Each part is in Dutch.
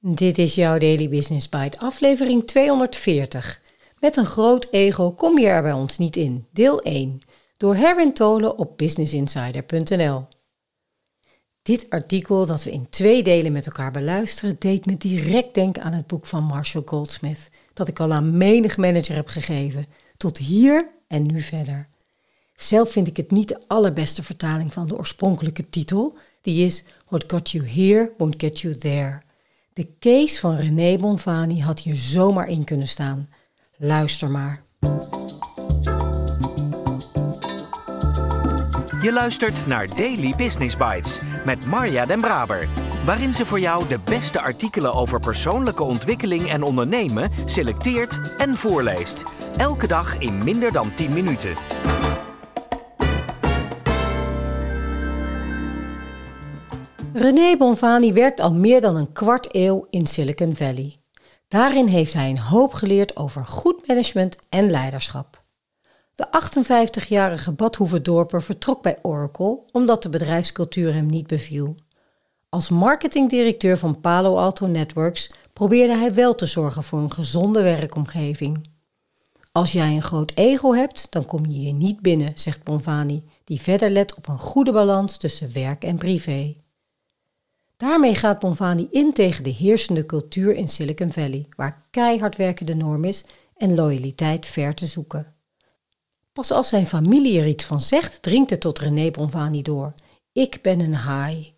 Dit is jouw Daily Business Bite, aflevering 240. Met een groot ego kom je er bij ons niet in. Deel 1. Door Herwin Tolen op businessinsider.nl. Dit artikel dat we in twee delen met elkaar beluisteren, deed me direct denken aan het boek van Marshall Goldsmith, dat ik al aan menig manager heb gegeven. Tot hier en nu verder. Zelf vind ik het niet de allerbeste vertaling van de oorspronkelijke titel. Die is What got you here won't get you there. De case van René Bonfani had hier zomaar in kunnen staan. Luister maar. Je luistert naar Daily Business Bites met Marja Den Braber, waarin ze voor jou de beste artikelen over persoonlijke ontwikkeling en ondernemen selecteert en voorleest. Elke dag in minder dan 10 minuten. René Bonfani werkt al meer dan een kwart eeuw in Silicon Valley. Daarin heeft hij een hoop geleerd over goed management en leiderschap. De 58-jarige Badhoevedorper vertrok bij Oracle omdat de bedrijfscultuur hem niet beviel. Als marketingdirecteur van Palo Alto Networks probeerde hij wel te zorgen voor een gezonde werkomgeving. Als jij een groot ego hebt, dan kom je hier niet binnen, zegt Bonfani, die verder let op een goede balans tussen werk en privé. Daarmee gaat Bonfani in tegen de heersende cultuur in Silicon Valley, waar keihard werken de norm is en loyaliteit ver te zoeken. Pas als zijn familie er iets van zegt, dringt het tot René Bonfani door. Ik ben een haai.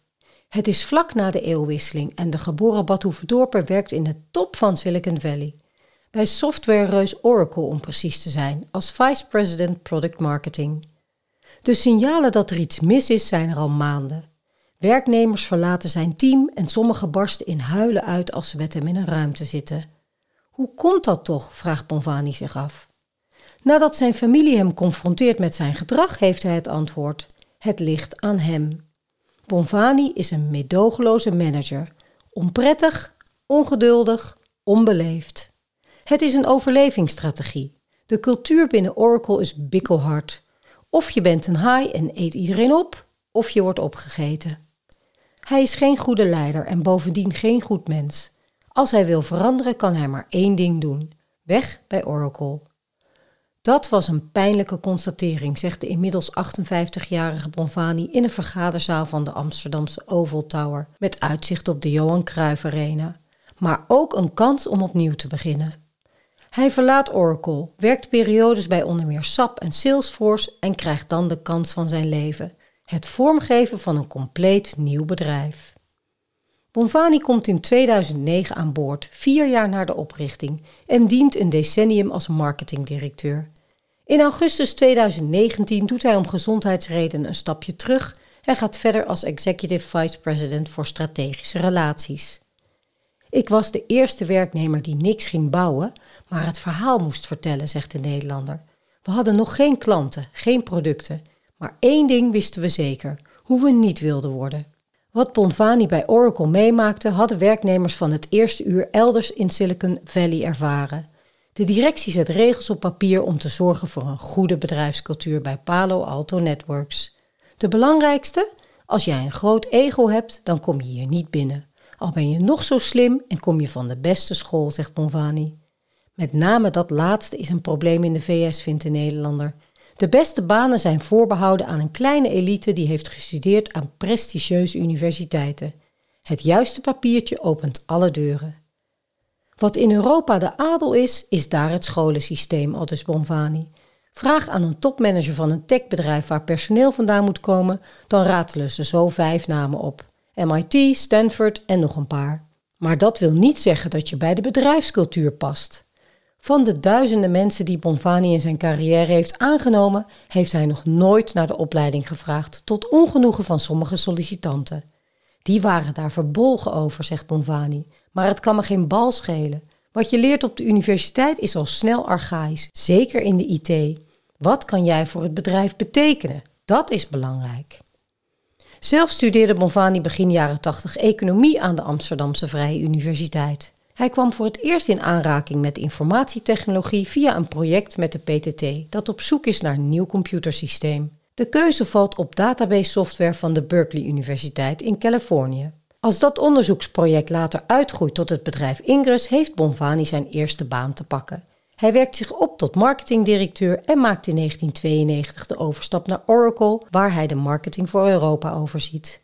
Het is vlak na de eeuwwisseling en de geboren Badhoevedorper werkt in de top van Silicon Valley. Bij softwarereus Oracle om precies te zijn, als Vice President Product Marketing. De signalen dat er iets mis is zijn er al maanden. Werknemers verlaten zijn team en sommigen barsten in huilen uit als ze met hem in een ruimte zitten. Hoe komt dat toch? vraagt Bonvani zich af. Nadat zijn familie hem confronteert met zijn gedrag, heeft hij het antwoord: Het ligt aan hem. Bonvani is een medogeloze manager, onprettig, ongeduldig, onbeleefd. Het is een overlevingsstrategie. De cultuur binnen Oracle is bikkelhard. Of je bent een haai en eet iedereen op, of je wordt opgegeten. Hij is geen goede leider en bovendien geen goed mens. Als hij wil veranderen, kan hij maar één ding doen: weg bij Oracle. Dat was een pijnlijke constatering, zegt de inmiddels 58-jarige Bonvani in een vergaderzaal van de Amsterdamse Oval Tower met uitzicht op de Johan Cruijff Arena. Maar ook een kans om opnieuw te beginnen. Hij verlaat Oracle, werkt periodes bij onder meer SAP en Salesforce en krijgt dan de kans van zijn leven het vormgeven van een compleet nieuw bedrijf. Bonvani komt in 2009 aan boord, vier jaar na de oprichting, en dient een decennium als marketingdirecteur. In augustus 2019 doet hij om gezondheidsredenen een stapje terug en gaat verder als executive vice president voor strategische relaties. Ik was de eerste werknemer die niks ging bouwen, maar het verhaal moest vertellen, zegt de Nederlander. We hadden nog geen klanten, geen producten maar één ding wisten we zeker: hoe we niet wilden worden. Wat Bonvani bij Oracle meemaakte, hadden werknemers van het eerste uur elders in Silicon Valley ervaren. De directie zet regels op papier om te zorgen voor een goede bedrijfscultuur bij Palo Alto Networks. De belangrijkste? Als jij een groot ego hebt, dan kom je hier niet binnen. Al ben je nog zo slim en kom je van de beste school, zegt Bonvani. Met name dat laatste is een probleem in de VS, vindt de Nederlander. De beste banen zijn voorbehouden aan een kleine elite die heeft gestudeerd aan prestigieuze universiteiten. Het juiste papiertje opent alle deuren. Wat in Europa de adel is, is daar het scholensysteem, aldus Bonvani. Vraag aan een topmanager van een techbedrijf waar personeel vandaan moet komen, dan ratelen ze zo vijf namen op. MIT, Stanford en nog een paar. Maar dat wil niet zeggen dat je bij de bedrijfscultuur past. Van de duizenden mensen die Bonvani in zijn carrière heeft aangenomen, heeft hij nog nooit naar de opleiding gevraagd, tot ongenoegen van sommige sollicitanten. Die waren daar verbolgen over, zegt Bonvani, maar het kan me geen bal schelen. Wat je leert op de universiteit is al snel archaïs, zeker in de IT. Wat kan jij voor het bedrijf betekenen? Dat is belangrijk. Zelf studeerde Bonvani begin jaren 80 economie aan de Amsterdamse Vrije Universiteit. Hij kwam voor het eerst in aanraking met informatietechnologie via een project met de PTT dat op zoek is naar een nieuw computersysteem. De keuze valt op database software van de Berkeley Universiteit in Californië. Als dat onderzoeksproject later uitgroeit tot het bedrijf Ingress, heeft Bonvani zijn eerste baan te pakken. Hij werkt zich op tot marketingdirecteur en maakt in 1992 de overstap naar Oracle, waar hij de marketing voor Europa overziet.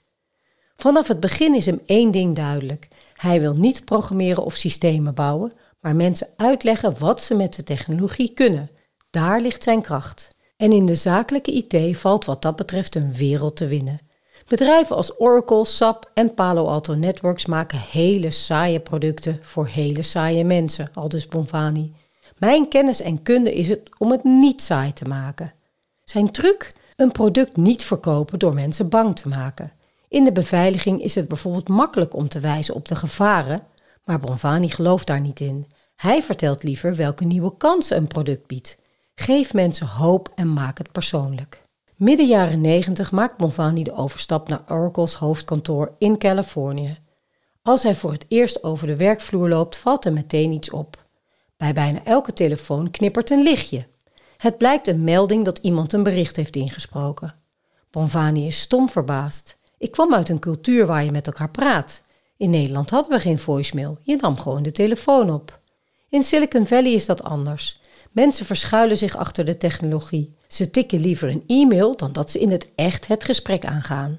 Vanaf het begin is hem één ding duidelijk. Hij wil niet programmeren of systemen bouwen, maar mensen uitleggen wat ze met de technologie kunnen. Daar ligt zijn kracht. En in de zakelijke IT valt wat dat betreft een wereld te winnen. Bedrijven als Oracle, SAP en Palo Alto Networks maken hele saaie producten voor hele saaie mensen, aldus Bonvani. Mijn kennis en kunde is het om het niet saai te maken. Zijn truc? Een product niet verkopen door mensen bang te maken. In de beveiliging is het bijvoorbeeld makkelijk om te wijzen op de gevaren, maar Bonvani gelooft daar niet in. Hij vertelt liever welke nieuwe kansen een product biedt. Geef mensen hoop en maak het persoonlijk. Midden jaren 90 maakt Bonvani de overstap naar Oracle's hoofdkantoor in Californië. Als hij voor het eerst over de werkvloer loopt, valt er meteen iets op. Bij bijna elke telefoon knippert een lichtje. Het blijkt een melding dat iemand een bericht heeft ingesproken. Bonvani is stom verbaasd. Ik kwam uit een cultuur waar je met elkaar praat. In Nederland hadden we geen voicemail, je nam gewoon de telefoon op. In Silicon Valley is dat anders. Mensen verschuilen zich achter de technologie. Ze tikken liever een e-mail dan dat ze in het echt het gesprek aangaan.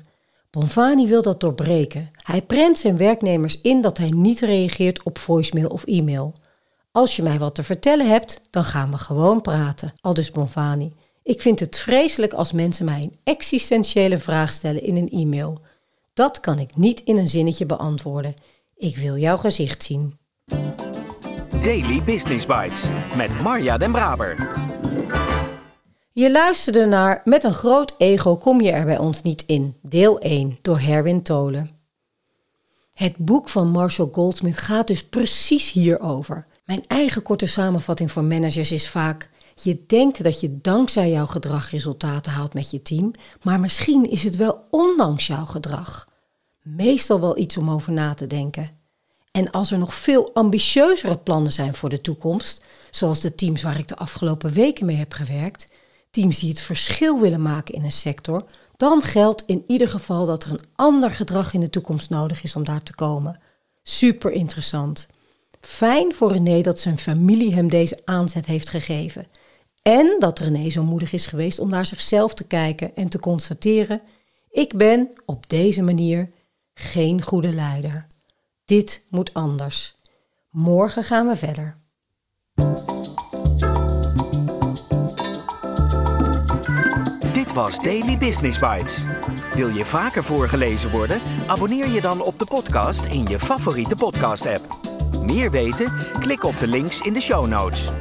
Bonvani wil dat doorbreken. Hij prent zijn werknemers in dat hij niet reageert op voicemail of e-mail. Als je mij wat te vertellen hebt, dan gaan we gewoon praten, aldus Bonvani. Ik vind het vreselijk als mensen mij een existentiële vraag stellen in een e-mail. Dat kan ik niet in een zinnetje beantwoorden. Ik wil jouw gezicht zien. Daily Business Bites met Marja Den Braber. Je luisterde naar Met een groot ego kom je er bij ons niet in, deel 1 door Herwin Tolen. Het boek van Marshall Goldsmith gaat dus precies hierover. Mijn eigen korte samenvatting voor managers is vaak: je denkt dat je dankzij jouw gedrag resultaten haalt met je team, maar misschien is het wel ondanks jouw gedrag. Meestal wel iets om over na te denken. En als er nog veel ambitieuzere plannen zijn voor de toekomst, zoals de teams waar ik de afgelopen weken mee heb gewerkt, teams die het verschil willen maken in een sector, dan geldt in ieder geval dat er een ander gedrag in de toekomst nodig is om daar te komen. Super interessant. Fijn voor René dat zijn familie hem deze aanzet heeft gegeven. En dat René zo moedig is geweest om naar zichzelf te kijken en te constateren: ik ben op deze manier geen goede leider. Dit moet anders. Morgen gaan we verder. Dit was Daily Business Bites. Wil je vaker voorgelezen worden? Abonneer je dan op de podcast in je favoriete podcast-app. Meer weten? Klik op de links in de show notes.